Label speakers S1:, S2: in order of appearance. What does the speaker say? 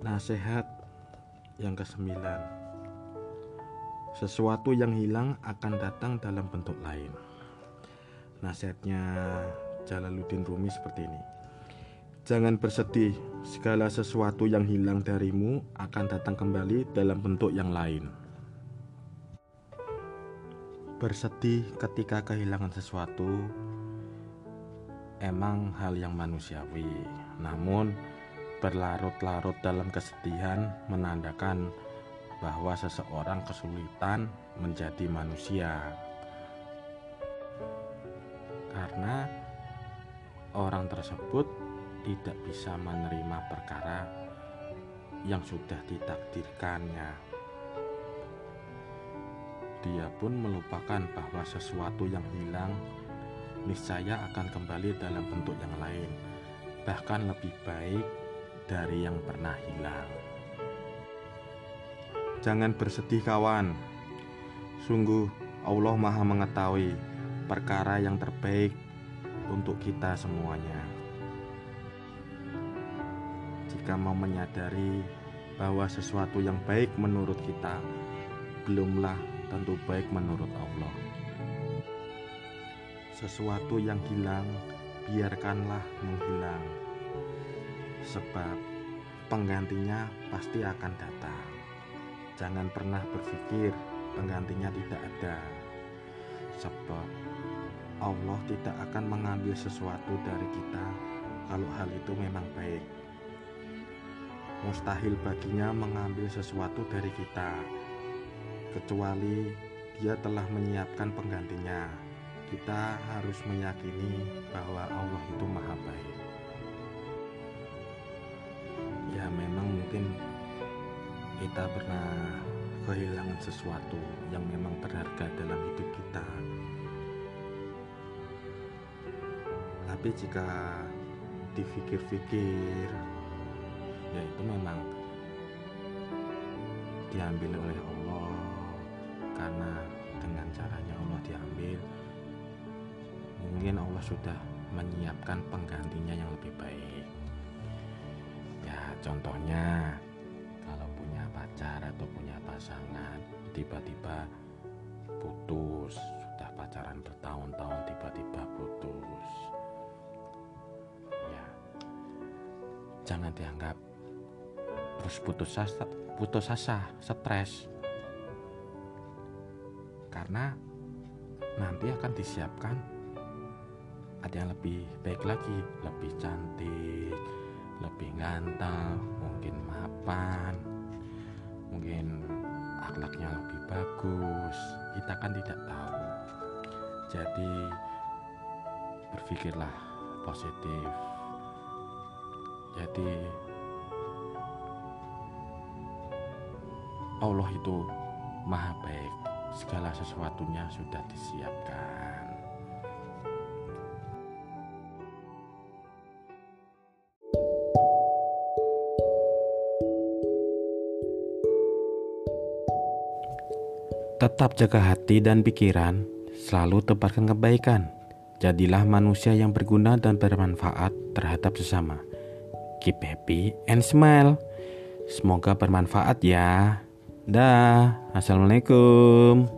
S1: Nasihat yang kesembilan. Sesuatu yang hilang akan datang dalam bentuk lain. Nasihatnya Jalaluddin Rumi seperti ini. Jangan bersedih, segala sesuatu yang hilang darimu akan datang kembali dalam bentuk yang lain. Bersedih ketika kehilangan sesuatu emang hal yang manusiawi, namun berlarut-larut dalam kesedihan menandakan bahwa seseorang kesulitan menjadi manusia. Karena orang tersebut tidak bisa menerima perkara yang sudah ditakdirkannya. Dia pun melupakan bahwa sesuatu yang hilang niscaya akan kembali dalam bentuk yang lain, bahkan lebih baik dari yang pernah hilang. Jangan bersedih, kawan. Sungguh, Allah Maha Mengetahui perkara yang terbaik untuk kita semuanya. Jika mau menyadari bahwa sesuatu yang baik menurut kita belumlah tentu baik menurut Allah. Sesuatu yang hilang, biarkanlah menghilang sebab penggantinya pasti akan datang. Jangan pernah berpikir penggantinya tidak ada, sebab Allah tidak akan mengambil sesuatu dari kita kalau hal itu memang baik. Mustahil baginya mengambil sesuatu dari kita, kecuali Dia telah menyiapkan penggantinya. Kita harus meyakini bahwa Allah itu Maha Baik. Kita pernah kehilangan sesuatu yang memang berharga dalam hidup kita. Tapi jika dipikir-pikir, ya itu memang diambil oleh Allah karena dengan caranya Allah diambil mungkin Allah sudah menyiapkan penggantinya yang lebih baik ya contohnya pacar atau punya pasangan tiba-tiba putus sudah pacaran bertahun-tahun tiba-tiba putus. Ya. Jangan dianggap terus putus asa putus asa stres. Karena nanti akan disiapkan ada yang lebih baik lagi lebih cantik lebih ganteng mungkin mapan mungkin akhlaknya lebih bagus. Kita kan tidak tahu. Jadi berpikirlah positif. Jadi Allah itu maha baik. Segala sesuatunya sudah disiapkan Tetap jaga hati dan pikiran, selalu tebarkan kebaikan. Jadilah manusia yang berguna dan bermanfaat terhadap sesama. Keep happy and smile. Semoga bermanfaat ya. Dah, assalamualaikum.